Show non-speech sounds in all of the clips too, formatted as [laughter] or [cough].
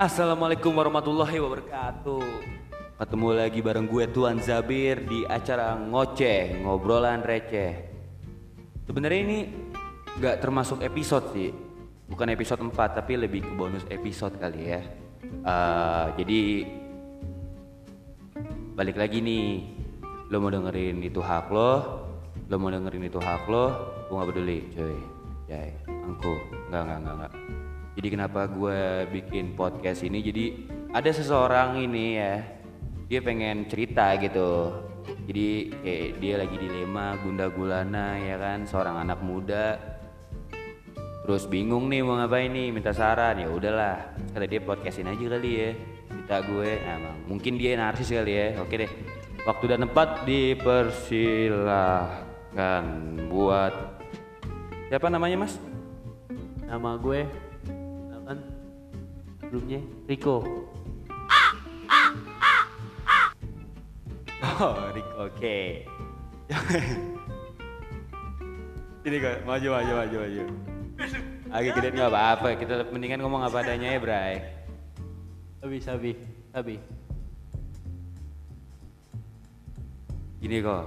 Assalamualaikum warahmatullahi wabarakatuh. Ketemu lagi bareng gue Tuan Zabir di acara ngoceh ngobrolan receh. Sebenarnya ini nggak termasuk episode sih, bukan episode 4 tapi lebih ke bonus episode kali ya. Eh, jadi balik lagi nih, lo mau dengerin itu hak lo, lo mau dengerin itu hak lo, gue nggak peduli, cuy. Jai, angku, nggak nggak nggak nggak. Jadi kenapa gue bikin podcast ini? Jadi ada seseorang ini ya, dia pengen cerita gitu. Jadi kayak dia lagi dilema, gunda gulana ya kan, seorang anak muda. Terus bingung nih mau ngapain nih, minta saran ya udahlah. Kata dia podcastin aja kali ya. Kita gue, nah, emang mungkin dia narsis kali ya. Oke deh. Waktu dan tempat dipersilahkan buat siapa namanya mas? Nama gue sebelumnya Rico. [laughs] Oh, Rick, oke. [laughs] Ini kok, maju, maju, maju, maju. Agak gede nggak apa-apa, kita mendingan ngomong apa adanya ya, Bray. Sabi, sabi, sabi. Gini kok,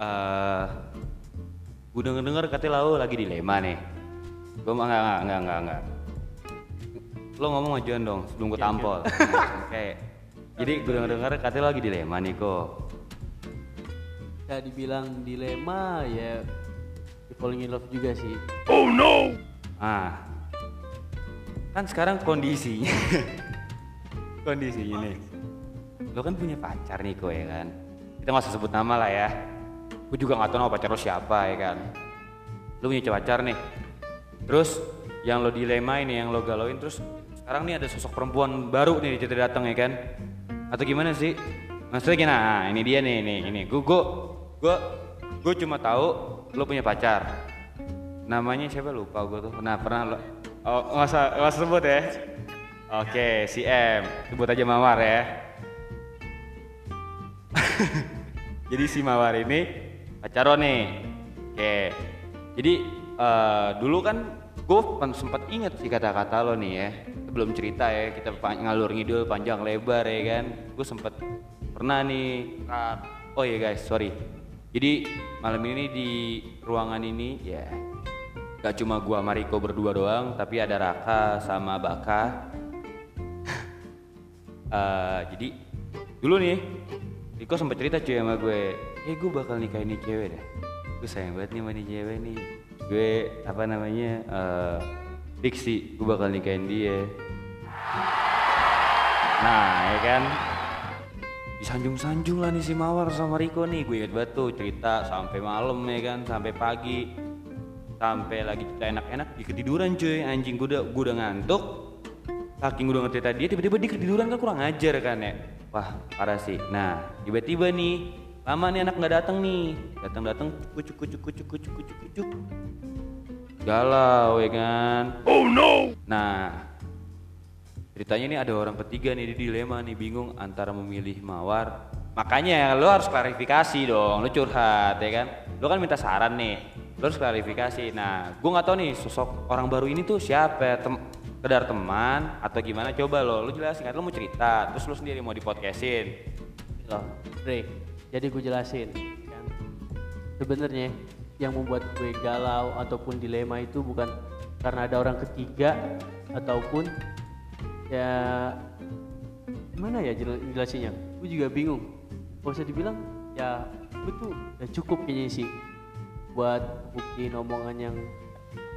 eh gue denger denger katanya lo lagi dilema nih. Gue nggak nggak nggak nggak. Lo ngomong majuan dong sebelum gue tampol. [laughs] Oke. Jadi gue denger denger katanya lo lagi dilema nih kok. Ya dibilang dilema ya di falling in love juga sih. Ah, kan sekarang kondisinya, [laughs] kondisinya nih, lo kan punya pacar nih kok ya kan. Kita nggak usah sebut nama lah ya. Gue juga nggak tahu nama pacar lo siapa ya kan. Lo punya pacar nih. Terus yang lo dilema ini, yang lo galauin terus sekarang nih ada sosok perempuan baru nih cerita datang ya kan. Atau gimana sih? Maksudnya gini, nah ini dia nih, nih, ini. Gue, gue, gue, cuma tahu lo punya pacar. Namanya siapa? Lupa gue tuh. Nah pernah lo oh nggak usah nggak usah sebut ya. Oke si M. Sebut aja Mawar ya. [laughs] Jadi si Mawar ini pacaran nih. Oke. Jadi eh, dulu kan gue sempat inget sih kata-kata lo nih ya sebelum cerita ya kita ngalur ngidul panjang lebar ya kan gue sempet pernah nih oh iya guys sorry jadi malam ini di ruangan ini ya Gak cuma gua sama Riko berdua doang, tapi ada Raka sama Baka. [laughs] Eh, jadi dulu nih, Riko sempat cerita cuy sama gue, eh gue bakal nikahin nih cewek deh. Gue sayang banget nih sama nih cewek nih. Gue apa namanya, eh Diksi, gue bakal nikahin dia. Nah, ya kan, disanjung-sanjung lah nih si Mawar sama Riko nih. Gue inget banget tuh cerita sampai malam ya kan? Sampai pagi. Sampai lagi kita enak-enak dia ketiduran cuy. Anjing gue udah gue udah ngantuk. Saking gue udah ngerti tadi dia tiba-tiba dia ketiduran kan kurang ajar kan ya? Wah parah sih. Nah tiba-tiba nih lama nih anak nggak datang nih. Datang-datang kucuk kucuk kucuk kucuk kucuk kucuk. Galau ya kan? Oh no! Nah ceritanya ini ada orang ketiga nih di dilema nih bingung antara memilih mawar. Makanya lo harus klarifikasi dong lo curhat ya kan? Lo kan minta saran nih lo harus klarifikasi. Nah gue nggak tahu nih sosok orang baru ini tuh siapa? Tem sekedar teman atau gimana? Coba lo lo jelasin kan lo mau cerita terus lo sendiri mau di podcastin Loh, jadi gue jelasin kan. Sebenarnya yang membuat gue galau ataupun dilema itu bukan karena ada orang ketiga ataupun ya gimana ya jel- jelasinnya? Gue juga bingung. Gak usah dibilang ya gue tuh udah cukup kayaknya sih buat buktiin omongan yang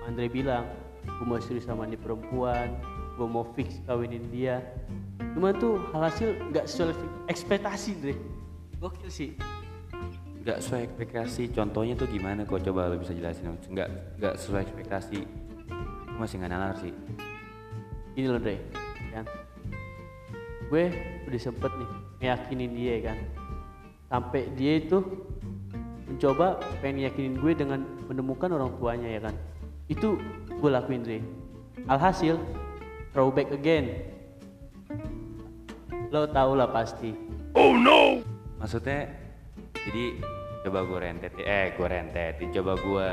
Andre bilang. Gue mau serius sama nih perempuan gue mau fix kawinin dia. Cuma tuh hasil nggak sesuai ekspektasi deh gokil sih. Nggak sesuai ekspektasi. Contohnya tuh gimana? Kok coba lo bisa jelasin. Nggak nggak sesuai ekspektasi. Gue masih nggak nalar sih. Gini loh Dre kan. Gue udah sempet nih ngeyakinin dia kan. Sampai dia itu mencoba pengen yakinin gue dengan menemukan orang tuanya ya kan. Itu gue lakuin Dre. Alhasil throwback again. Lo tau lah pasti. Maksudnya jadi coba gue rentet eh gue rentet. Coba gue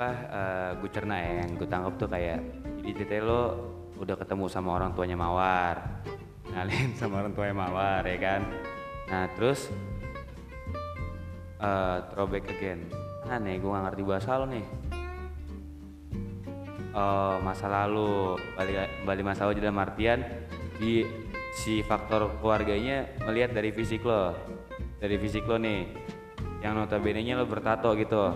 apa eh, gue cerna ya yang gue tangkap tuh kayak jadi ceritanya lo udah ketemu sama orang tuanya Mawar. Ngalin sama orang tuanya Mawar ya kan? Nah terus eh throwback again. Aneh gue gak ngerti bahasa lo nih. Eh, masa lalu balik balik masa lalu dalam artian di si faktor keluarganya melihat dari fisik lo. Dari fisik lo nih. Yang notabene nya lo bertato gitu.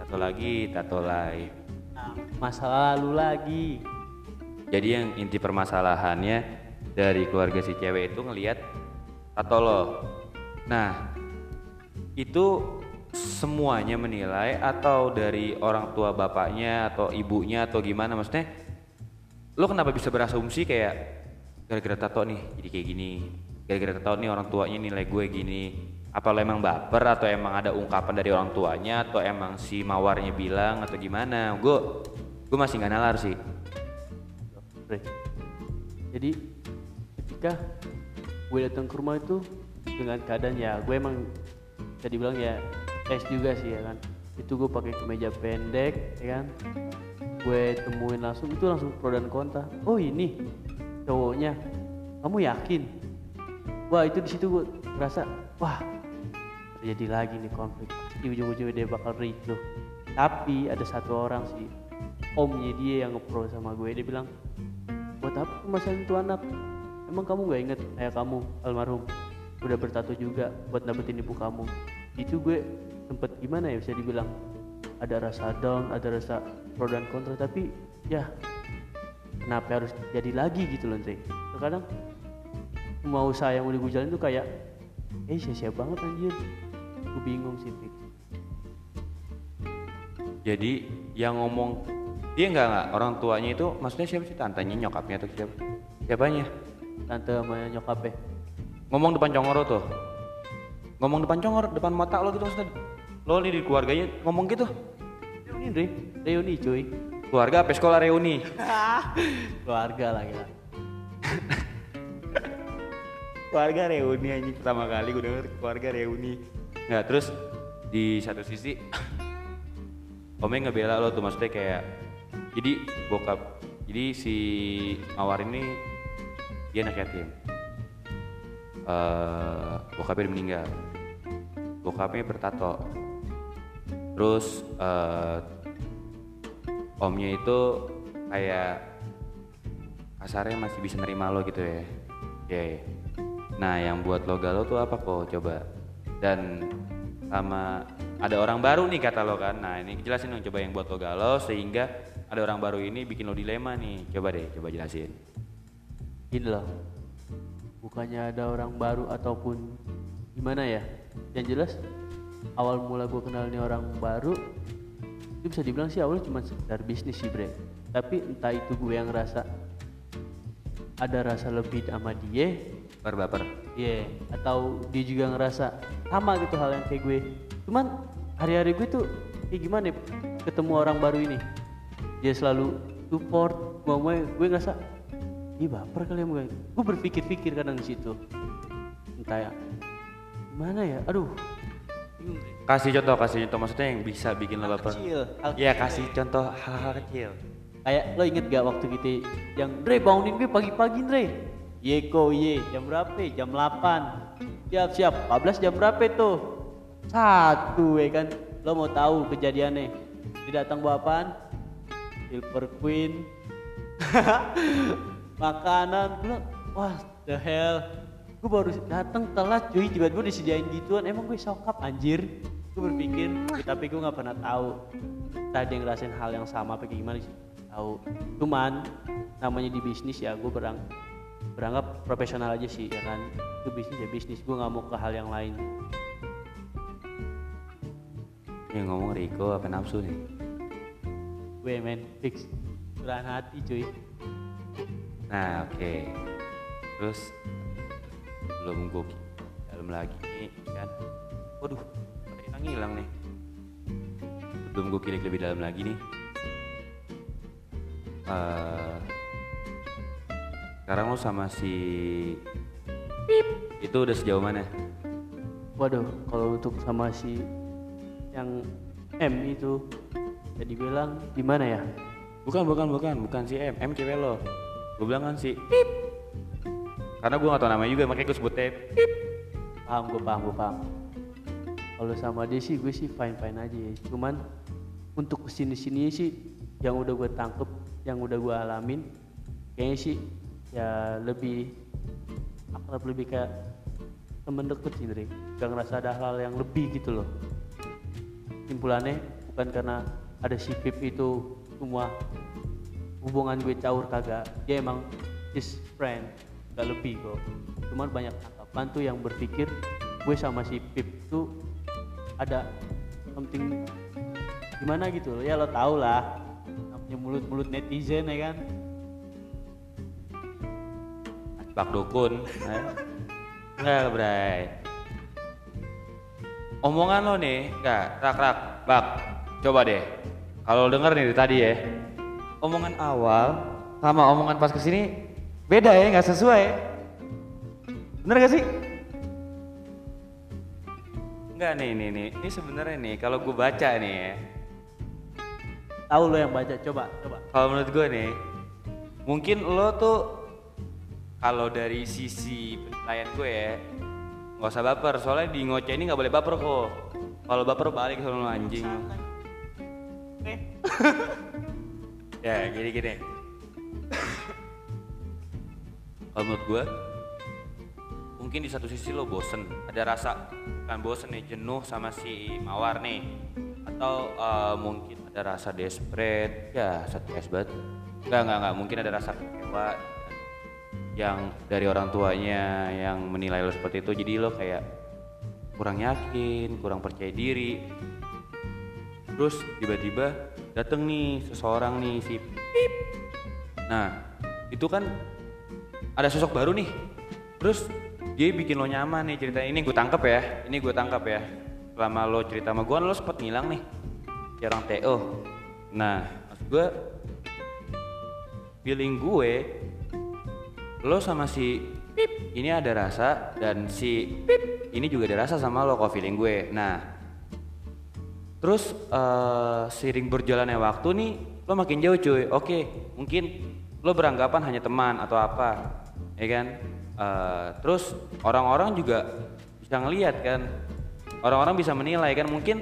Tato lagi tato lagi Nah, masa lalu lagi jadi yang inti permasalahannya dari keluarga si cewek itu ngelihat tato lo. Nah itu semuanya menilai atau dari orang tua bapaknya atau ibunya atau gimana? Maksudnya lo kenapa bisa berasumsi kayak gara-gara tato nih jadi kayak gini. Gara-gara tato nih orang tuanya nilai gue gini. Apa lo emang baper atau emang ada ungkapan dari orang tuanya atau emang si mawarnya bilang atau gimana? Gue gue masih nggak nalar sih Bre. Jadi ketika gue datang ke rumah itu dengan keadaan ya gue emang bisa dibilang ya es juga sih ya kan. Itu gue pakai kemeja pendek ya kan. Gue temuin langsung itu langsung pro dan kontra. Oh ini cowoknya. Kamu yakin? Wah itu di situ gue ngerasa wah terjadi lagi nih konflik. Pasti ujung-ujungnya dia bakal ricuh. Tapi ada satu orang sih omnya dia yang ngepro sama gue dia bilang buat apa masalah itu anak? Emang kamu gak inget ayah kamu almarhum? Udah bertato juga buat dapetin ibu kamu. Itu gue sempet gimana ya bisa dibilang? Ada rasa down ada rasa pro dan kontra tapi ya kenapa harus jadi lagi gitu loh Andre terkadang mau yang udah gue tuh kayak eh sia-sia banget anjir. Gue bingung sih. Jadi yang ngomong dia nggak nggak orang tuanya itu maksudnya siapa sih tantanya nyokapnya atau siapa? Siapanya? tante sama nyokapnya Ngomong depan congoro tuh. Ngomong depan congor, depan mata lo gitu maksudnya. Lo nih di keluarganya ngomong gitu. reuni Andre reuni cuy Keluarga apa sekolah reuni? [laughs] keluarga lah ya [laughs] keluarga reuni anjing pertama kali gue denger keluarga reuni. Nggak terus di satu sisi [coughs] Omnya ngebela lo tuh maksudnya kayak jadi bokap jadi si Mawar ini dia anak yatim. Eh bokapnya meninggal. Bokapnya bertato. Terus eh omnya itu kayak kasarnya masih bisa nerima lo gitu ya. Iya, iya. nah yang buat lo galau tuh apa kok coba. Dan sama ada orang baru nih kata lo kan. Nah ini jelasin dong coba yang buat lo galau sehingga ada orang baru ini bikin lo dilema nih. Coba deh coba jelasin. Gini loh. Bukannya ada orang baru ataupun gimana ya? Yang jelas awal mula gue kenal ini orang baru itu bisa dibilang sih awalnya cuma sekedar bisnis sih bre. Tapi entah itu gue yang ngerasa ada rasa lebih sama dia. Baper baper. Iya, atau dia juga ngerasa sama gitu hal yang kayak gue. Cuman hari-hari gue tuh kayak gimana ya, ketemu orang baru ini. Dia selalu support, gue, gue ngerasa, ih baper kali ya gue. Gue berpikir-pikir kadang di situ. Entah ya, gimana ya, aduh. kasih contoh kasih contoh maksudnya yang bisa bikin lo baper kecil, hal ya kecil. kasih contoh hal-hal kecil Kayak lo inget gak waktu kita yang Dre bangunin gue pagi-pagi Dre Yeko ye jam berapa? Jam 8 Siap siap 14 jam berapa tuh? Satu ya kan Lo mau tahu kejadiannya Dia datang bawa apaan? Silver Queen [laughs] Makanan Gue Wah the hell. Gue baru datang telat cuy Tiba-tiba disediain gituan. Emang gue sokap anjir. Gue berpikir Tapi gue gak pernah tahu. Tadi yang ngerasain hal yang sama apa gimana sih? Tahu. Cuman namanya di bisnis ya gue berang beranggap profesional aja sih ya kan? Itu bisnis ya bisnis gue nggak mau ke hal yang lain. Yang ngomong Riko apa nafsu nih gue men fix. Curahan hati cuy. Nah oke. Terus Belum gue dalam lagi nih kan. Waduh Baterai ngilang nih. Belum gue kilik lebih dalam lagi nih. Eh, Sekarang lo sama si Pip. Itu udah sejauh mana? waduh kalau untuk sama si yang M itu jadi bilang gimana ya? Bukan bukan bukan. Bukan si M. M cewek lo. Gue bilang kan si pip. Karena gue gak tau namanya juga makanya gue sebutnya pip. Paham gue paham gue paham. Kalau sama dia sih gue sih fine fine aja ya. Cuman untuk ke sini sini sih yang udah gue tangkep yang udah gue alamin kayaknya sih ya lebih akrab lebih kayak temen deket sih Dre. Gak ngerasa ada hal yang lebih gitu loh. Simpulannya bukan karena ada si Pip itu semua hubungan gue caur kagak. Dia emang his friend gak lebih kok. Cuman banyak tangkapan tuh yang berpikir gue sama si Pip tuh ada something gimana gitu ya lo tau lah namanya mulut-mulut netizen ya kan? Pak Dukun eh. Enggak Bray. Omongan lo nih Enggak Rak rak Bak Coba deh Kalau denger nih dari tadi ya Omongan awal Sama omongan pas ke sini Beda ya nggak sesuai Bener gak sih? Enggak nih nih nih Ini sebenarnya nih Kalau gue baca nih ya tahu lo yang baca coba coba Kalau menurut gue nih, mungkin lo tuh kalau dari sisi penilaian gue ya, nggak usah baper. Soalnya di ngoceh ini nggak boleh baper kok. Kalau baper balik sama lo anjing. [laughs] Ya gini gini. kalau menurut gue, mungkin di satu sisi lo bosen, ada rasa kan bosen nih jenuh sama si mawar nih, atau eh, mungkin ada rasa desperate, ya satu banget. Enggak enggak enggak, mungkin ada rasa kecewa yang dari orang tuanya yang menilai lo seperti itu, jadi lo kayak kurang yakin, kurang percaya diri. Terus tiba-tiba dateng nih seseorang nih si Pip. Nah, itu kan ada sosok baru nih. Terus dia bikin lo nyaman nih cerita ini gue tangkap ya. Ini gue tangkap ya. Selama lo cerita sama gue, lo sempet ngilang nih. Kayak orang TO. Nah, maksud gue feeling gue lo sama si Pip ini ada rasa dan si Pip ini juga ada rasa sama lo kok feeling gue. Nah, terus eh, seiring berjalannya waktu nih lo makin jauh cuy. Oke, mungkin lo beranggapan hanya teman atau apa, ya kan? Eh, terus orang-orang juga bisa ngelihat kan, orang-orang bisa menilai kan. Mungkin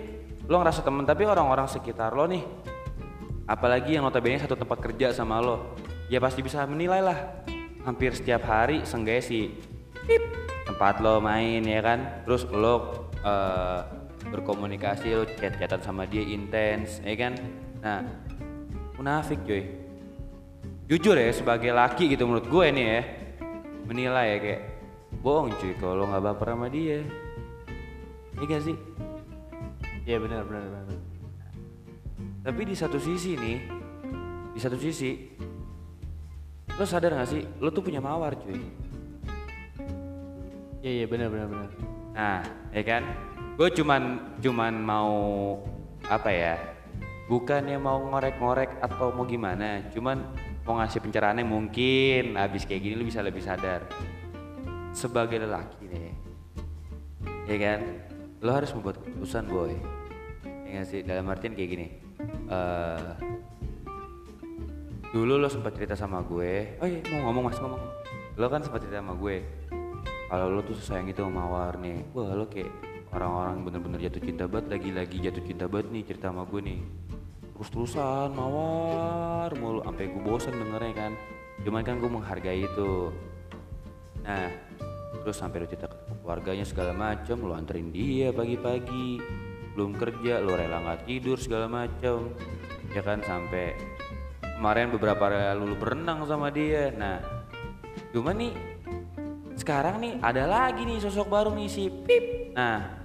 lo ngerasa temen tapi orang-orang sekitar lo nih, apalagi yang notabene satu tempat kerja sama lo, ya pasti bisa menilai lah. Hampir setiap hari seenggaknya si Pip tempat lo main ya kan, terus lo eh, berkomunikasi lo chat-chatan sama dia intens ya kan? Nah munafik cuy. Jujur ya sebagai laki gitu menurut gue nih ya menilai ya kayak bohong cuy kalau lo nggak baper sama dia. Iya gak sih? Iya benar benar benar. Tapi di satu sisi nih di satu sisi lo sadar gak sih lo tuh punya mawar cuy. Iya iya benar benar benar. Nah, ya kan? Gue cuman cuman mau apa ya? Bukannya mau ngorek-ngorek atau mau gimana, cuman mau ngasih pencerahan yang mungkin abis kayak gini lu bisa lebih sadar. Sebagai lelaki nih, ya kan? Lo harus membuat keputusan boy. Ya nggak sih? Dalam artian kayak gini. eh dulu lo sempat cerita sama gue. Oh iya, mau ngomong mas ngomong. Lo kan sempat cerita sama gue kalau lo tuh sayang itu Mawar nih wah lo kayak orang-orang bener-bener jatuh cinta banget lagi-lagi jatuh cinta banget nih cerita sama gue nih. Terus-terusan Mawar mulu sampai gue bosan dengernya kan. Cuman kan gue menghargai itu. Nah terus sampai lo cerita ke keluarganya segala macem lo anterin dia pagi-pagi. Belum kerja lo rela nggak tidur segala macem. Ya kan sampai kemarin beberapa lalu lo berenang sama dia. Nah cuman nih sekarang nih ada lagi nih sosok baru nih si Pip. Nah,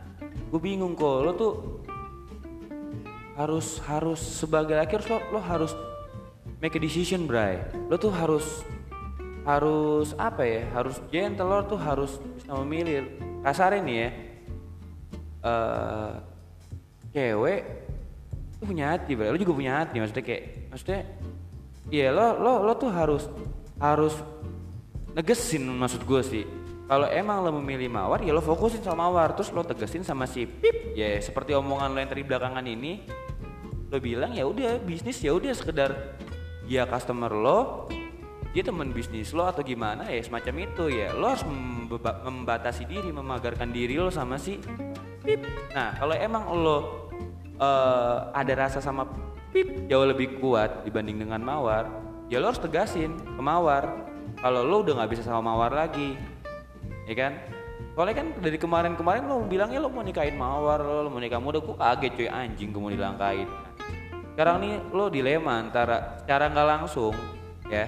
gue bingung kok lo tuh harus harus sebagai laki lo, lo harus make a decision, Bray. Lo tuh harus harus apa ya? Harus gentle lo tuh harus bisa memilih. Kasarnya nih ya. eh cewek tuh punya hati, Bray. Lo juga punya hati maksudnya kayak maksudnya Iya lo lo lo tuh harus harus negesin maksud gue sih kalau emang lo memilih mawar ya lo fokusin sama mawar. Terus lo tegesin sama si pip. Ya seperti omongan lo yang tadi belakangan ini lo bilang ya udah bisnis ya udah sekedar dia customer lo dia teman bisnis lo atau gimana ya semacam itu. Ya lo harus membatasi diri memagarkan diri lo sama si pip. Nah kalau emang lo eh, ada rasa sama pip jauh lebih kuat dibanding dengan mawar ya lo harus tegasin ke mawar. Kalau lo udah nggak bisa sama mawar lagi ya kan? Soalnya kan dari kemarin-kemarin lo bilangnya lo mau nikahin mawar lo, mau nikah muda gue kaget cuy. Anjing gue mau dilangkain sekarang nih lo dilema antara secara nggak langsung ya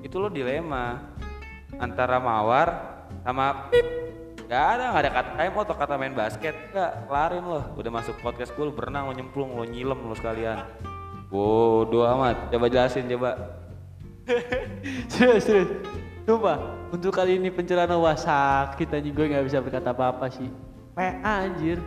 itu lo dilema antara mawar sama pip. Gak ada, gak ada kata time atau kata main basket. Gak, kelarin lo. Udah masuk podcast gue, lo berenang, lo nyemplung, lo nyilem lo sekalian. Bodoh amat, coba jelasin coba. [laughs] Serius serius coba untuk kali ini pencerahan wah sakit anjing. Gue nggak bisa berkata apa apa sih. PA anjir.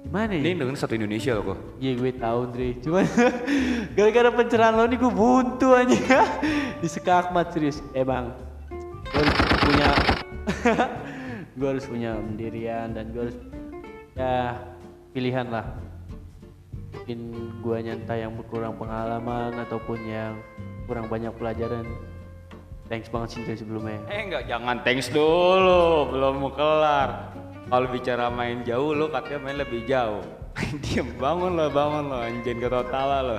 Gimana ya? Ini dengan satu Indonesia lo kok. Iya gue tahu Dre, cuman [laughs] gara-gara pencerahan lo nih gue buntu aja [laughs] di sekakmat serius. Eh bang, gue harus punya, [laughs] gue harus punya pendirian dan gue harus ya pilihan lah. Mungkin gue nyanta yang kurang pengalaman ataupun yang kurang banyak pelajaran. Thanks banget sih Dre sebelumnya. Eh enggak, jangan thanks dulu, belum mau kelar. Kalau bicara main jauh, lo katanya main lebih jauh. [laughs] Diem, bangun lo, bangun lo, anjing ke total lo.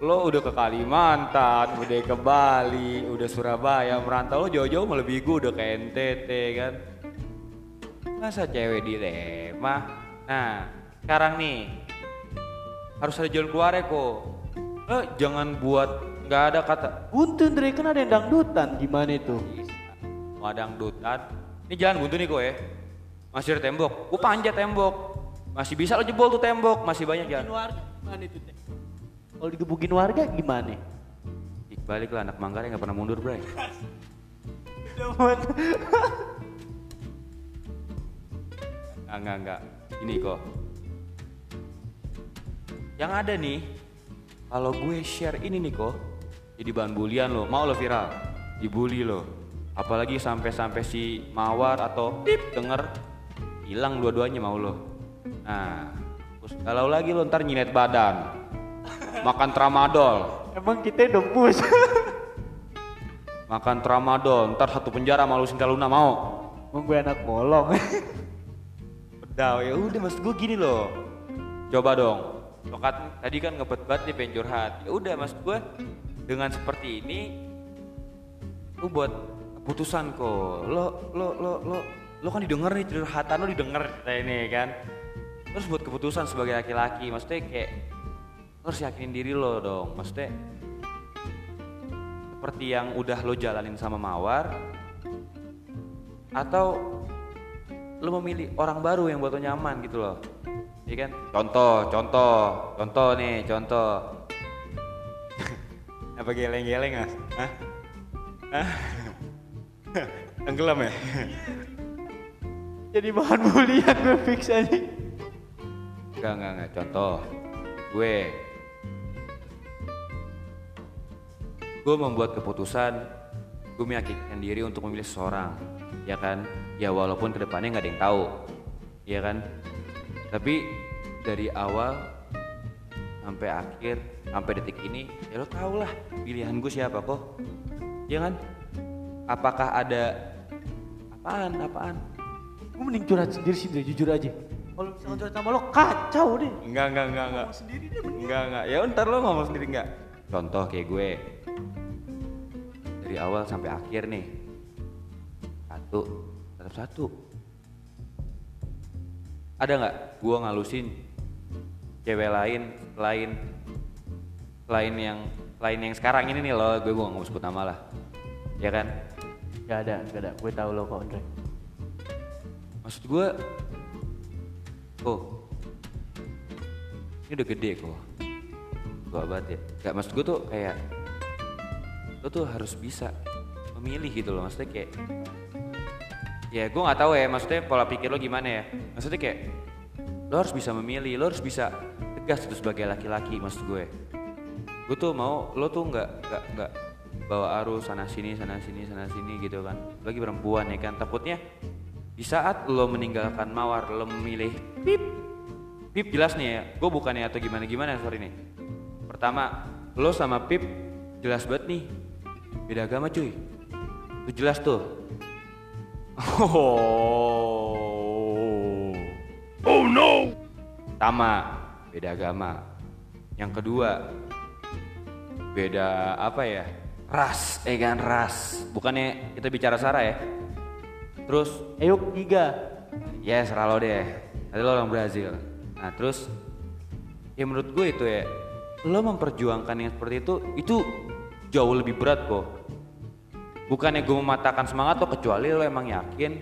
Lo udah ke Kalimantan, udah ke Bali, udah Surabaya, merantau lo jauh-jauh melebihi gue udah ke NTT kan. Masa cewek dilema? Nah, sekarang nih, harus ada jalan keluar ya kok. Lo jangan buat nggak ada kata Buntu Dre, kan ada yang dangdutan, gimana itu? Wadang dutan. Ini jalan buntu nih gue ya. Masih ada tembok. Gue panjat tembok. Masih bisa lo jebol tuh tembok. Masih banyak jalan. warga gimana itu teh? Kalau digebukin warga gimana? Balik lah anak Manggarai nggak pernah mundur bray. [laughs] Enggak, enggak, enggak. Ini kok. Yang ada nih, kalau gue share ini nih kok, jadi bahan bulian lo, mau lo viral, dibully lo. Apalagi sampai-sampai si Mawar atau Pip denger, hilang dua-duanya mau lo. Nah, terus kalau lagi lo ntar nyinet badan, makan tramadol, Emang kita debus. [laughs] makan tramadol, ntar satu penjara malu Sinta Luna mau. Emang gue anak bolong. [laughs] Pedau ya udah maksud gue gini loh. Coba dong. Lo kan tadi kan ngebet banget nih pengen curhat. Ya udah maksud gue dengan seperti ini lu buat keputusan kok. Lo lo lo lo lo kan didengar nih curhatan lo didengar cerita ini kan. Terus buat keputusan sebagai laki-laki maksudnya kayak lo harus yakinin diri lo dong. Maksudnya seperti yang udah lo jalanin sama Mawar atau lu memilih orang baru yang buat lo nyaman gitu loh Iya kan contoh contoh contoh nih contoh apa geleng-geleng mas Hah? Hah? tenggelam ya Jadi bahan bulian gue fix aja. enggak enggak enggak contoh gue gue membuat keputusan gue meyakinkan diri untuk memilih seseorang ya kan ya walaupun ke depannya nggak ada yang tahu ya kan tapi dari awal sampai akhir sampai detik ini ya lo tau lah pilihan gue siapa kok ya kan apakah ada apaan apaan Gue mending curhat sendiri sih jujur aja. Kalau misalnya curhat sama lo kacau deh. enggak enggak enggak enggak Ngomong sendiri deh mending. Enggak, enggak. Ya ntar lo ngomong sendiri enggak? Contoh kayak gue. Dari awal sampai akhir nih. Satu, tetap satu. Ada nggak gue ngalusin cewek lain selain selain yang selain yang sekarang ini nih lo gue gue nggak mau sebut nama lah. Ya kan? Gak ada, gak ada. Gue tahu lo kok Dre. maksud gue oh ini udah gede kok. Tua banget ya. Gak maksud gue tuh kayak lo tuh harus bisa memilih gitu loh. Maksudnya kayak ya gue nggak tahu ya maksudnya pola pikir lo gimana ya. Maksudnya kayak lo harus bisa memilih lo harus bisa tegas itu sebagai laki-laki maksud gue. Gue tuh mau lo tuh nggak nggak nggak bawa arus sana sini sana sini sana sini gitu kan. Bagi perempuan ya kan. Takutnya di saat lo meninggalkan mawar lo memilih pip pip jelas nih ya gue bukannya atau gimana gimana sorry nih. Pertama lo sama pip jelas banget nih. Beda agama cuy. Itu jelas tuh. Oh [laughs] oh no. Sama beda agama. Yang kedua beda apa ya? Ras eh kan ras. Bukannya kita bicara sara ya? Terus Ayo tiga. ya serah lo deh. Tadi lo orang Brazil. Nah terus ya menurut gue itu ya lo memperjuangkan yang seperti itu itu jauh lebih berat kok. Bukannya gue mematahkan semangat lo kecuali lo emang yakin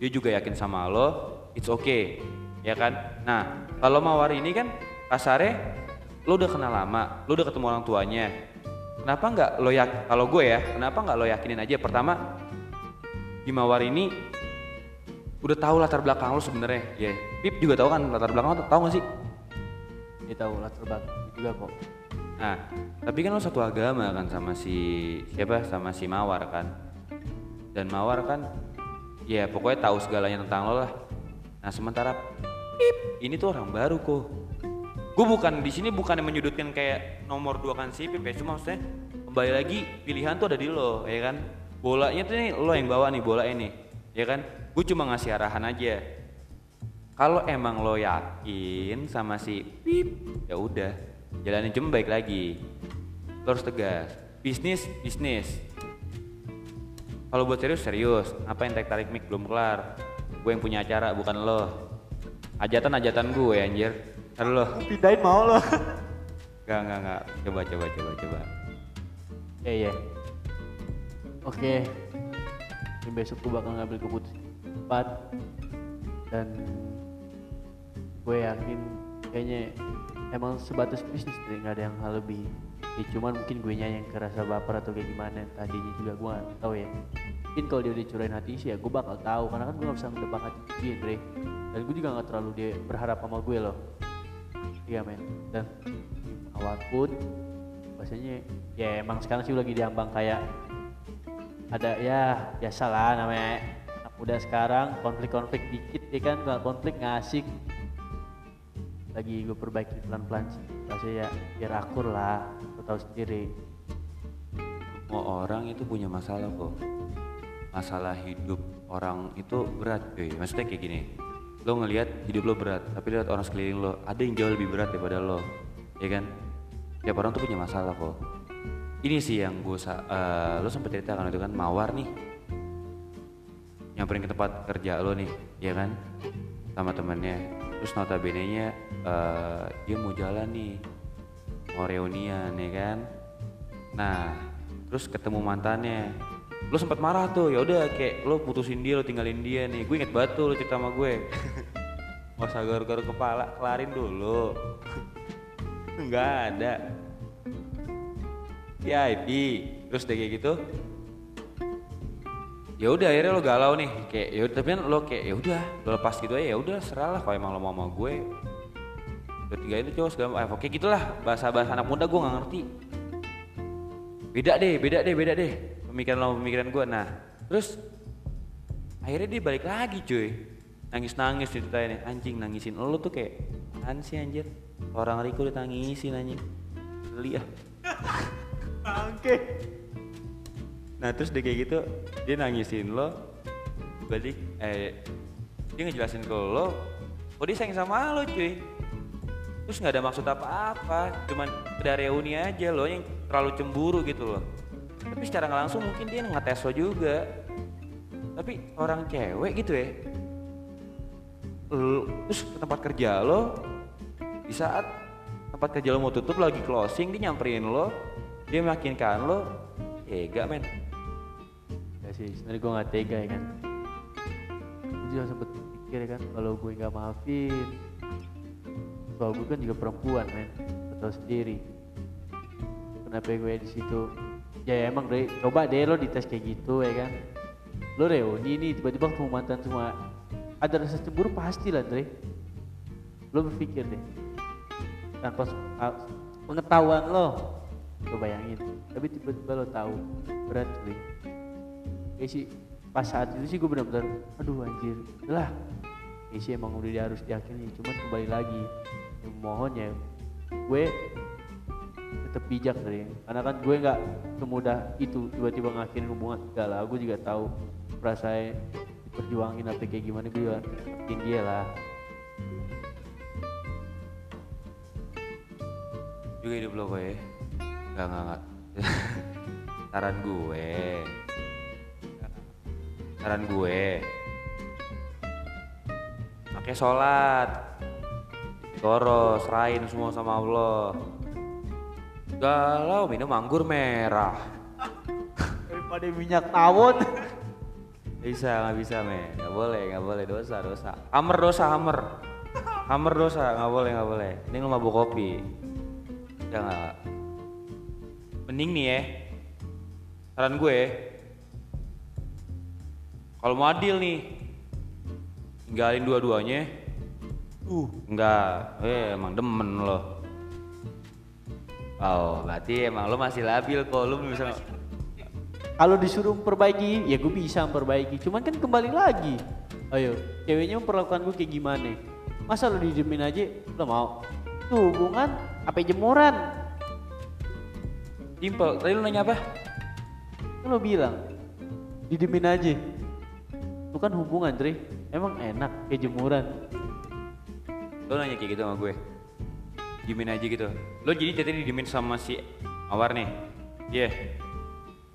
dia juga yakin sama lo it's okay. Ya kan? Nah kalau mawar ini kan kasarnya lo udah kenal lama lo udah ketemu orang tuanya kenapa nggak lo yak kalau gue ya kenapa nggak lo yakinin aja pertama di mawar ini udah tahu latar belakang lo sebenarnya ya Pip juga tahu kan latar belakang lo tahu gak sih Dia tahu latar belakang juga kok. Nah, tapi kan lo satu agama kan sama si siapa? Sama si Mawar kan. Dan Mawar kan ya pokoknya tahu segalanya tentang lo lah. Nah, sementara Pip ini tuh orang baru kok. Gue bukan di sini bukan menyudutkan kayak nomor dua kan si Pip ya, cuma maksudnya kembali lagi pilihan tuh ada di lo, ya kan? Bolanya tuh nih lo yang bawa nih bola ini, ya kan? Gue cuma ngasih arahan aja. Kalau emang lo yakin sama si Pip, ya udah, jalanin cuma baik lagi. Harus tegas. Bisnis, bisnis. Kalau buat serius, serius. Apa yang tarik mic belum kelar? Gue yang punya acara, bukan lo. Ajatan ajatan gue anjir. Ntar lo. Pindahin mau lo. Gak, gak, gak. Coba, coba, coba, coba. Ya ya. Oke. Ini besok gue bakal ngambil keputusan cepat dan gue yakin kayaknya emang sebatas bisnis deh nggak ada yang hal lebih. Ya, cuman mungkin gue yang kerasa baper atau kayak gimana tadinya juga gue nggak tahu ya. Mungkin kalau dia udah curahin hati sih ya gue bakal tahu karena kan gue nggak bisa ngedebak hati dia Dre. Dan gue juga nggak terlalu dia berharap sama gue loh. Iya men. Dan awal pun bahasanya ya emang sekarang sih lagi diambang kayak ada ya biasa lah namanya muda sekarang konflik-konflik dikit ya kan kalau konflik nggak asik lagi gue perbaiki pelan-pelan sih bahasanya ya biar akur lah lo tahu sendiri Semua orang itu punya masalah kok. Masalah hidup orang itu berat cuy. Maksudnya kayak gini. Lo ngelihat hidup lo berat, tapi lihat orang sekeliling lo ada yang jauh lebih berat daripada lo. Ya kan? Tiap orang tuh punya masalah kok. Ini sih yang gue eh, lo sempet cerita kan itu kan mawar nih. Nyamperin ke tempat kerja lo nih, ya kan? Sama temennya. Terus notabene nya eh, dia mau jalan nih, mau reunian ya kan? Nah, terus ketemu mantannya. Lo sempat marah tuh, ya udah kayak lo putusin dia, lo tinggalin dia nih. Gue inget banget tuh lo cerita sama gue. Gak usah garuk-garuk kepala, kelarin dulu. [laughs] Enggak ada. VIP, terus deh kayak gitu. Ya udah akhirnya lo galau nih, kayak ya tapi kan lo kayak ya udah, lo lepas gitu aja ya udah serah lah kalau emang lo mau sama gue. Bertiga itu cowok segala macam. Oke gitulah bahasa-bahasa anak muda gue nggak ngerti beda deh beda deh beda deh pemikiran lo sama pemikiran gue nah terus akhirnya dia balik lagi cuy. Nangis nangis ceritanya. Nih anjing nangisin lo tuh kayak apaan sih anjir? Orang Riko ditangisin anjing. Geli ah. Oke nah terus dia kayak gitu dia nangisin lo balik eh dia ngejelasin ke lo oh dia sayang sama lo cuy. Terus nggak ada maksud apa-apa cuman udah reuni aja lo yang terlalu cemburu gitu loh tapi secara nggak langsung mungkin dia ngetes lo juga. Tapi orang cewek gitu ya. Terus ke tempat kerja lo di saat tempat kerja lo mau tutup lagi closing dia nyamperin lo dia meyakinkan lo tega men. Ya sih sebenarnya gue nggak tega ya kan. Gue juga sempet pikir ya kan kalau gue nggak maafin soal gue kan juga perempuan men. Lo tahu sendiri. Kenapa gue di situ ya emang deh coba deh lo dites kayak gitu ya kan? Lo reuni nih tiba-tiba ketemu mantan semua. Ada rasa cemburu pasti lah Dre. Lo berpikir deh. Tanpa s- a- pengetahuan lo. Lo bayangin. Tapi tiba-tiba lo tahu. Berat cuy kayak sih pas saat itu sih gue benar-benar aduh anjir. Lah kayak sih emang udah harus diakini cuman kembali lagi. Yang mohon ya gue tetap bijak Dre karena kan gue nggak semudah itu tiba-tiba ngakhirin hubungan lah gue juga tahu perasaan diperjuangin apa kayak gimana gue juga dia lah. Juga hidup lo gue nggak nggak nggak. [laughs] Saran gue. Saran gue. Pakai sholat. Toro, serahin semua sama Allah galau minum anggur merah. Daripada minyak tawon. Bisa nggak bisa me. Nggak boleh nggak boleh. Dosa dosa. Hammer dosa hammer hammer dosa. Nggak boleh nggak boleh. Ini lu mabuk kopi. Nggak? Mending nih ya. Saran gue kalau mau adil nih tinggalin dua-duanya. Uh. Enggak eh emang demen lo oh berarti emang lo masih labil kok lo belum bisa kalau disuruh memperbaiki ya gue bisa memperbaiki. Cuman kan kembali lagi. Ayo ceweknya memperlakukan gue kayak gimana? Masa lo didiemin aja lo mau? Tuh hubungan apa jemuran? Dimple, tadi lu nanya apa? kan lo bilang didiemin aja. Itu kan hubungan Dre. Emang enak kayak jemuran. Lo nanya kayak gitu sama gue Diemin aja gitu. Lo jadi tadi didiemin sama si Mawar nih? Iya.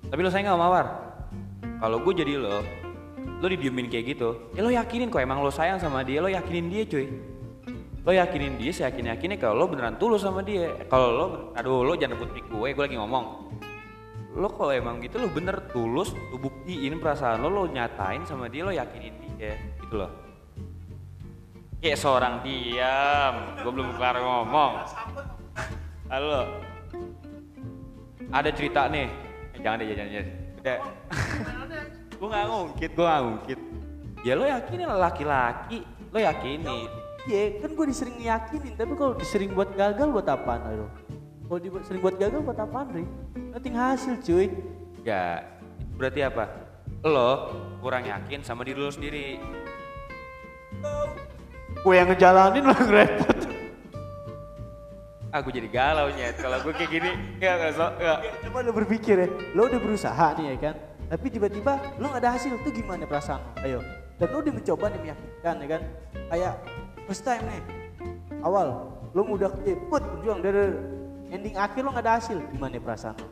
Tapi lo sayang sama Mawar? Kalau gue jadi lo Lo didiemin kayak gitu Ya lo yakinin kok emang lo sayang sama dia Lo yakinin dia cuy. Lo yakinin dia seyakin-yakinnya kalau lo beneran tulus sama dia. Kalau lo, aduh lo jangan rebut gue Gue lagi ngomong. Lo kalau emang gitu lo bener tulus Lo buktiin perasaan lo Lo nyatain sama dia Lo yakinin dia Gitu loh Kayak seorang diam, gue belum kelar ngomong. Halo, ada cerita nih. Eh, jangan deh, jangan, jangan. Udah. [laughs] gue nggak ngungkit, gue nggak ngungkit. Ya lo yakinin lah laki-laki, lo yakinin. ya kan gue disering yakinin tapi kalau disering buat gagal buat apaan ayo kalau dibuat sering buat gagal buat apaan Dre nanti hasil cuy Ya, berarti apa? Lo kurang yakin sama diri lo sendiri. Gue yang ngejalanin yang [laughs] repot. Aku jadi galau nyet. Kalau gue kayak gini, nggak nggak so, nggak. coba lo berpikir ya. Lo udah berusaha nih ya kan? Tapi tiba-tiba lo gak ada hasil. Tuh gimana perasaan lo ayo. Dan lo udah mencoba nih meyakinkan ya kan? Kayak first time nih. Awal lo udah eh, put berjuang dari ending akhir lo gak ada hasil. Gimana perasaan lo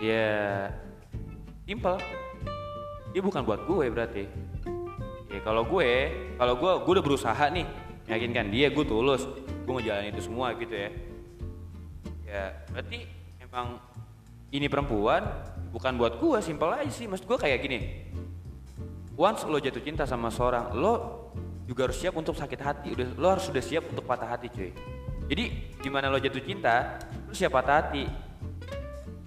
Ya, simple. Dia bukan buat gue berarti. Ya kalau gue, kalau gue, gue udah berusaha nih, meyakinkan dia, gue tulus, gue ngejalanin itu semua gitu ya. Ya, berarti emang ini perempuan bukan buat gue, simple aja sih. Maksud gue kayak gini. Once lo jatuh cinta sama seorang, lo juga harus siap untuk sakit hati. Udah, lo harus sudah siap untuk patah hati, cuy. Jadi gimana lo jatuh cinta, lo siap patah hati.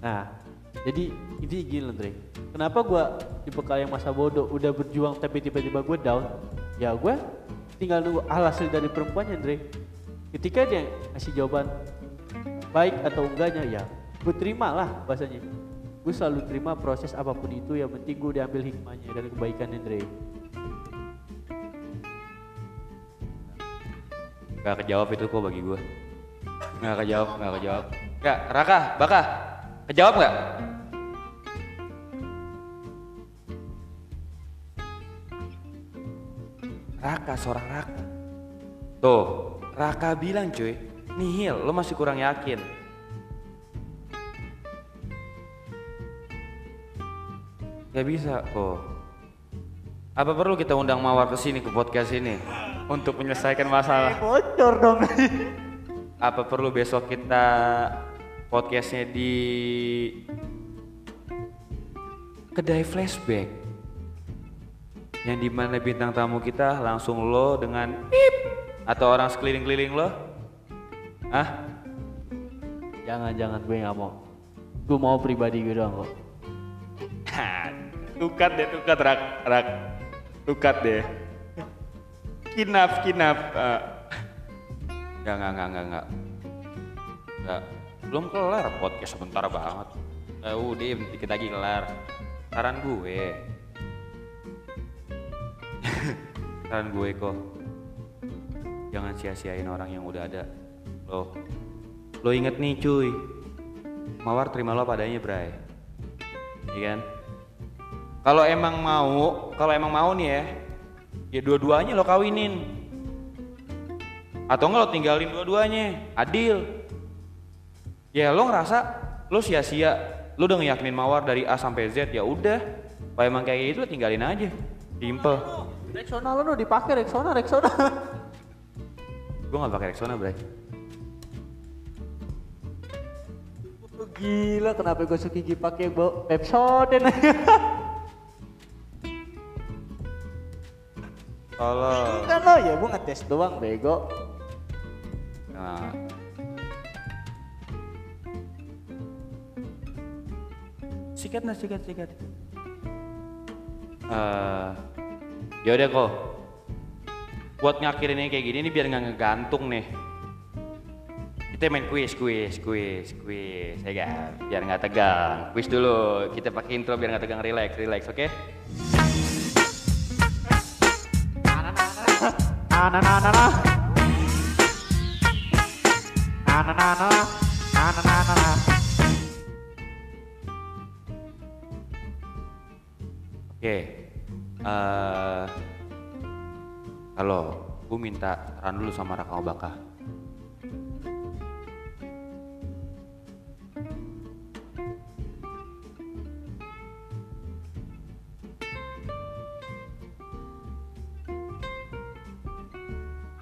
Nah, jadi ini gini loh, Dre. Kenapa gua tipe yang masa bodoh udah berjuang tapi tiba-tiba gue down? Ya gue tinggal nunggu hasil dari perempuannya, Dre. Ketika dia ngasih jawaban baik atau enggaknya, ya gue terima lah bahasanya. Gue selalu terima proses apa pun itu, yang penting gue diambil hikmahnya dan kebaikannya, Dre. Gak kejawab itu kok bagi gue Gak kejawab, gak kejawab Gak, Raka, Baka Kejawab gak? Raka, seorang Raka. Tuh, Raka bilang cuy Nihil, lo masih kurang yakin. Gak bisa kok. Apa perlu kita undang Mawar ke sini ke podcast ini? Untuk menyelesaikan masalah. Bocor dong. [laughs] apa perlu besok kita podcastnya di kedai flashback. Yang di mana bintang tamu kita langsung lo dengan pip atau orang sekeliling-keliling lo? Ah jangan, jangan gue nggak mau. Gue mau pribadi gue doang kok. [laughs] tukat deh tukat rak. Rak. Tukat deh. Kinap kinap uh. [laughs] nggak nggak nggak nggak nggak. Nggak belum kelar podcast sebentar banget. Eh udah dikit lagi kelar. Saran gue. [laughs] Saran gue kok. Jangan sia-siain orang yang udah ada. Lo lo inget nih cuy. Mawar terima lo padanya bray. Iya kan? Kalau emang mau kalau emang mau nih ya ya dua-duanya lo kawinin. Atau enggak lo tinggalin dua-duanya. Adil ya lo ngerasa lo sia-sia lo udah ngeyakinin mawar dari A sampai Z ya udah kalau emang kayak gitu lo tinggalin aja simple Rexona lo no dipakai Rexona Rexona. [laughs] gue gak pakai Rexona bray Gila kenapa gue suka gigi pakai bo Pepsodent. [laughs] kalau kan lo ya gue ngetes doang bego. Nah. Sikat nah, sikat, sikat. Eh, yaudah kok. Buat ngakhirin ini kayak gini nih biar nggak ngegantung nih. Kita main kuis, kuis, kuis, kuis, ya kan? Biar nggak tegang. Kuis dulu. Kita pakai intro biar nggak tegang, relax, relax, oke? Nah nah nah nah nah. Nah nah nah nah. Oke. eh Halo, gue minta saran dulu sama Raka Obaka.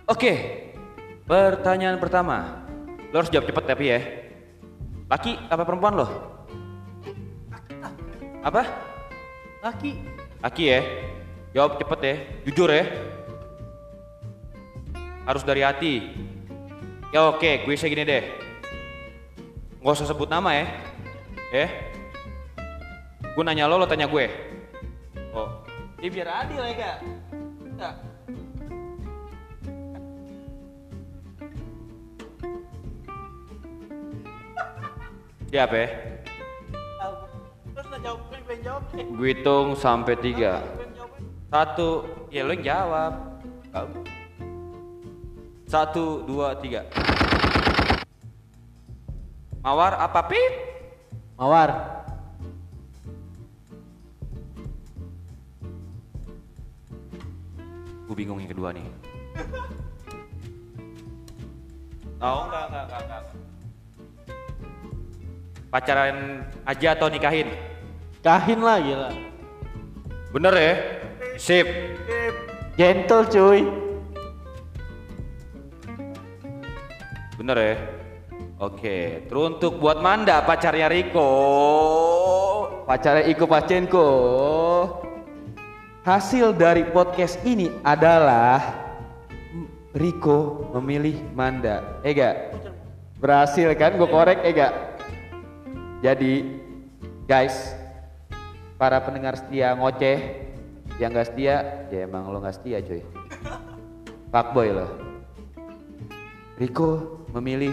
Oke, pertanyaan pertama. Lo harus jawab cepet tapi ya. Laki apa perempuan lo? Apa? Laki. Laki ya? Jawab cepet ya, jujur ya. Harus dari hati. Ya oke, gue gini deh. Nggak usah sebut nama ya. Ya. Gue nanya lo, lo tanya gue. Oh. Ya biar adil ya kak. Enggak. Siap ya? Gue hitung sampai tiga. Satu, ya lo yang jawab. Satu, dua, tiga. Mawar apa pip? Mawar. Gue bingung yang kedua nih. [laughs] Oh enggak, enggak, enggak, enggak. Pacaran aja atau nikahin? Kahin lah gila. Bener ya? Sip. Gentle cuy. Bener ya? Oke, teruntuk buat Manda pacarnya Riko. pacarnya Iko Pacenko. Hasil dari podcast ini adalah Riko memilih Manda. Ega, berhasil kan? Gue korek Ega. Jadi, guys, para pendengar setia ngoceh, yang gak setia, ya emang lo gak setia cuy. Fuckboy lo. Riko memilih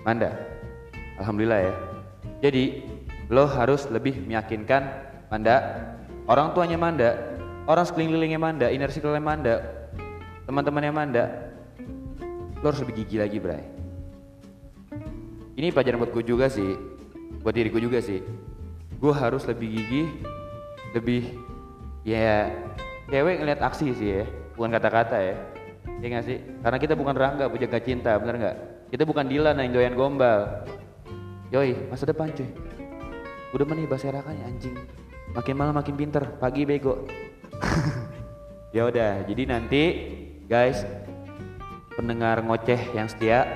Manda. Alhamdulillah ya. Jadi lo harus lebih meyakinkan Manda, orang tuanya Manda, orang sekelilingnya Manda, inner circle Manda, teman-temannya Manda. Lo harus lebih gigi lagi, Bray. Ini pelajaran buat gue juga sih, buat diri gue juga sih. Gue harus lebih gigih, lebih ya cewek ngeliat aksi sih ya, bukan kata-kata ya. Iya gak sih? Karena kita bukan Rangga, pujaga cinta, bener nggak? Kita bukan Dilan yang doyan gombal. Yoi, masa depan cuy. Udah nih bahasa anjing. Makin malam makin pinter, pagi bego. [laughs] ya udah, jadi nanti guys pendengar ngoceh yang setia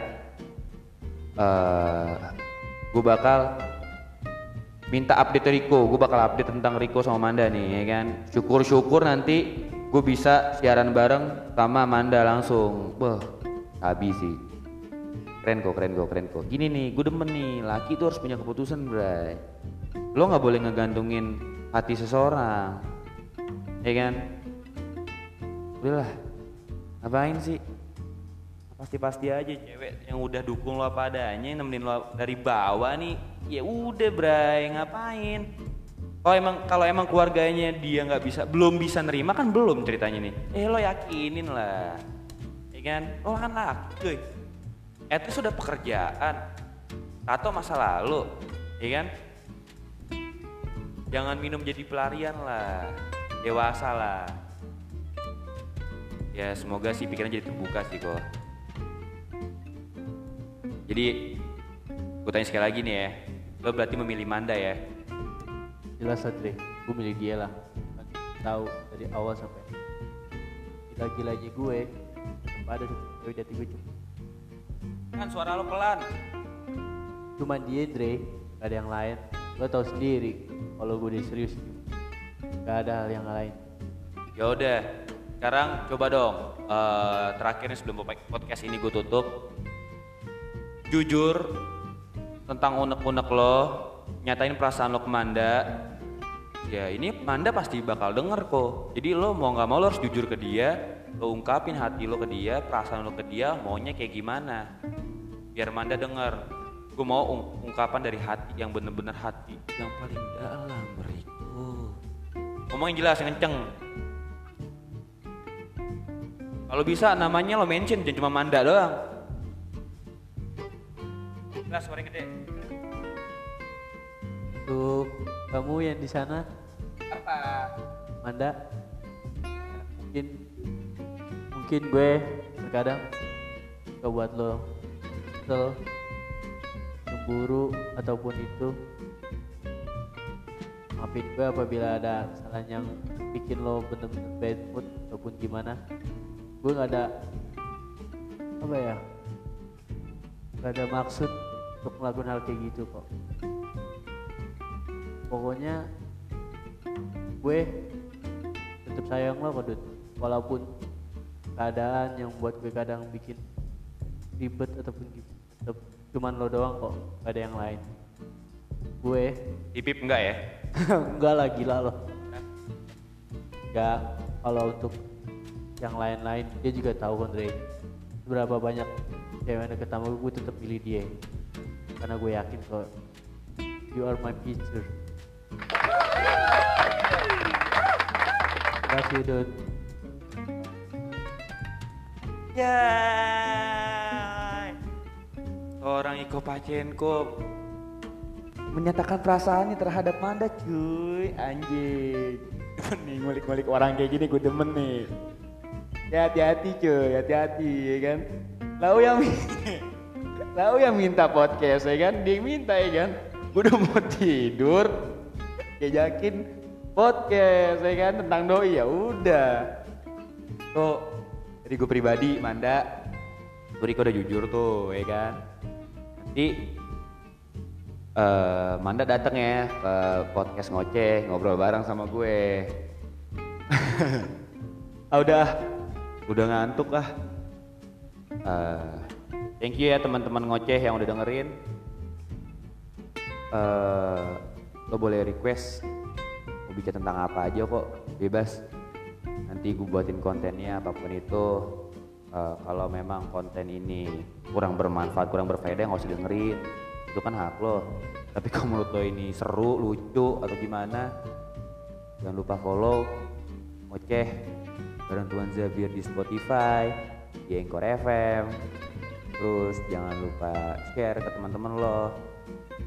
eh gue bakal minta update Riko, gue bakal update tentang Riko sama Manda nih ya kan. Syukur-syukur nanti gue bisa siaran bareng sama Manda langsung. Wah, habis sih. Keren kok, keren kok, keren kok. Gini nih, gue demen nih, laki tuh harus punya keputusan, bray. Lo nggak boleh ngegantungin hati seseorang, ya kan? Udahlah, ngapain sih? Pasti-pasti aja cewek yang udah dukung lo apa adanya, yang nemenin lo dari bawah nih, ya udah bray, ngapain? Kalau emang kalau emang keluarganya dia nggak bisa, belum bisa nerima kan belum ceritanya nih. Eh lo yakinin lah, ya kan? Lo kan laki, cuy. at least udah pekerjaan atau masa lalu ya kan jangan minum jadi pelarian lah dewasa lah ya semoga sih pikiran jadi terbuka sih kok jadi gue tanya sekali lagi nih ya. Lo berarti memilih Manda ya? Jelas Andre gue milih dia lah. Tahu dari awal sampai gila-gilanya gue. Tetap ada tuh cewek di hati gue cuma. Kan suara lo pelan. Cuman dia Andre gak ada yang lain. Lo tau sendiri kalau gue udah serius. Gak ada hal yang lain. Ya udah. Sekarang coba dong. Eh terakhir nih sebelum podcast ini gue tutup jujur tentang unek-unek lo nyatain perasaan lo ke Manda ya ini Manda pasti bakal denger kok. Jadi lo mau nggak mau lo harus jujur ke dia lo ungkapin hati lo ke dia perasaan lo ke dia maunya kayak gimana. Biar Manda denger. Gue mau ung- ungkapan dari hati yang bener-bener hati yang paling dalam Riko ngomongin jelas yang kenceng. Kalau bisa namanya lo mention jangan cuma Manda doang jelas suara gede. Untuk kamu yang di sana. Apa? Manda. Mungkin mungkin gue terkadang suka buat lo kesel cemburu ataupun itu. Maafin gue apabila ada kesalahan yang bikin lo bener-bener bad mood ataupun gimana. Gue nggak ada apa ya nggak ada maksud untuk melakukan hal kayak gitu kok. Pokoknya gue tetap sayang lo kok walaupun keadaan yang buat gue kadang bikin ribet ataupun gitu tetap cuman lo doang kok gak ada yang lain. Gue Ipip enggak ya? [laughs] Enggak lah gila lo. Enggak kalau untuk yang lain-lain dia juga tahu kan Dre berapa banyak cewek yang deket sama gue tetap pilih dia karena gue yakin kok you are my future. Love you, dude. ya orang Iko Pacenko menyatakan perasaannya terhadap Manda cuy. Anjing. Demen nih ngulik-ngulik orang kayak gini gue demen nih. Ya hati-hati cuy. Hati-hati ya kan? Lau yang lau yang minta podcast ya kan? Dia minta ya kan? Gue udah mau tidur diajakin podcast ya kan? Tentang doi ya udah. Tuh dari gue pribadi Manda. Gue udah jujur tuh ya kan? Nanti eh Manda dateng ya ke podcast ngoceh ngobrol bareng sama gue. [laughs] Ah udah. Udah ngantuk ah. Eh, thank you ya teman-teman ngoceh yang udah dengerin. Eh lo boleh request mau bicara tentang apa aja kok bebas. Nanti gue buatin kontennya apa pun itu. Eh, kalau memang konten ini kurang bermanfaat kurang berfaedah nggak usah dengerin. Itu kan hak lo. Tapi kalau menurut lo ini seru lucu atau gimana jangan lupa follow ngoceh bareng Tuan Zabir di Spotify di Anchor FM terus jangan lupa share ke teman-teman lo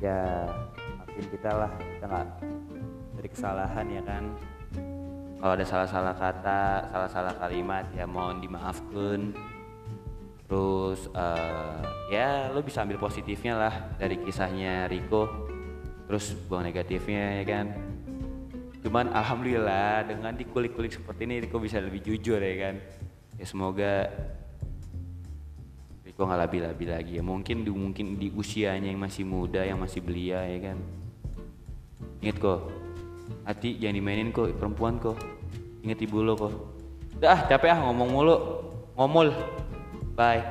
ya maafin kita lah kita nggak dari kesalahan ya kan? Kalau ada salah-salah kata salah-salah kalimat ya mohon dimaafkan. Terus eh, ya lo bisa ambil positifnya lah dari kisahnya Riko. Terus buang negatifnya ya kan? Cuman alhamdulillah dengan dikulik-kulik seperti ini Riko bisa lebih jujur ya kan? Ya semoga Riko nggak labi-labi lagi ya? Mungkin di mungkin di usianya yang masih muda yang masih belia ya kan? Inget kok hati jangan dimainin kok perempuan kok. Inget ibu lo kok. Dah capek ah ngomong mulu. Ngomul. Bye.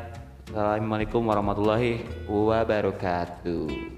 Assalamualaikum warahmatullahi wabarakatuh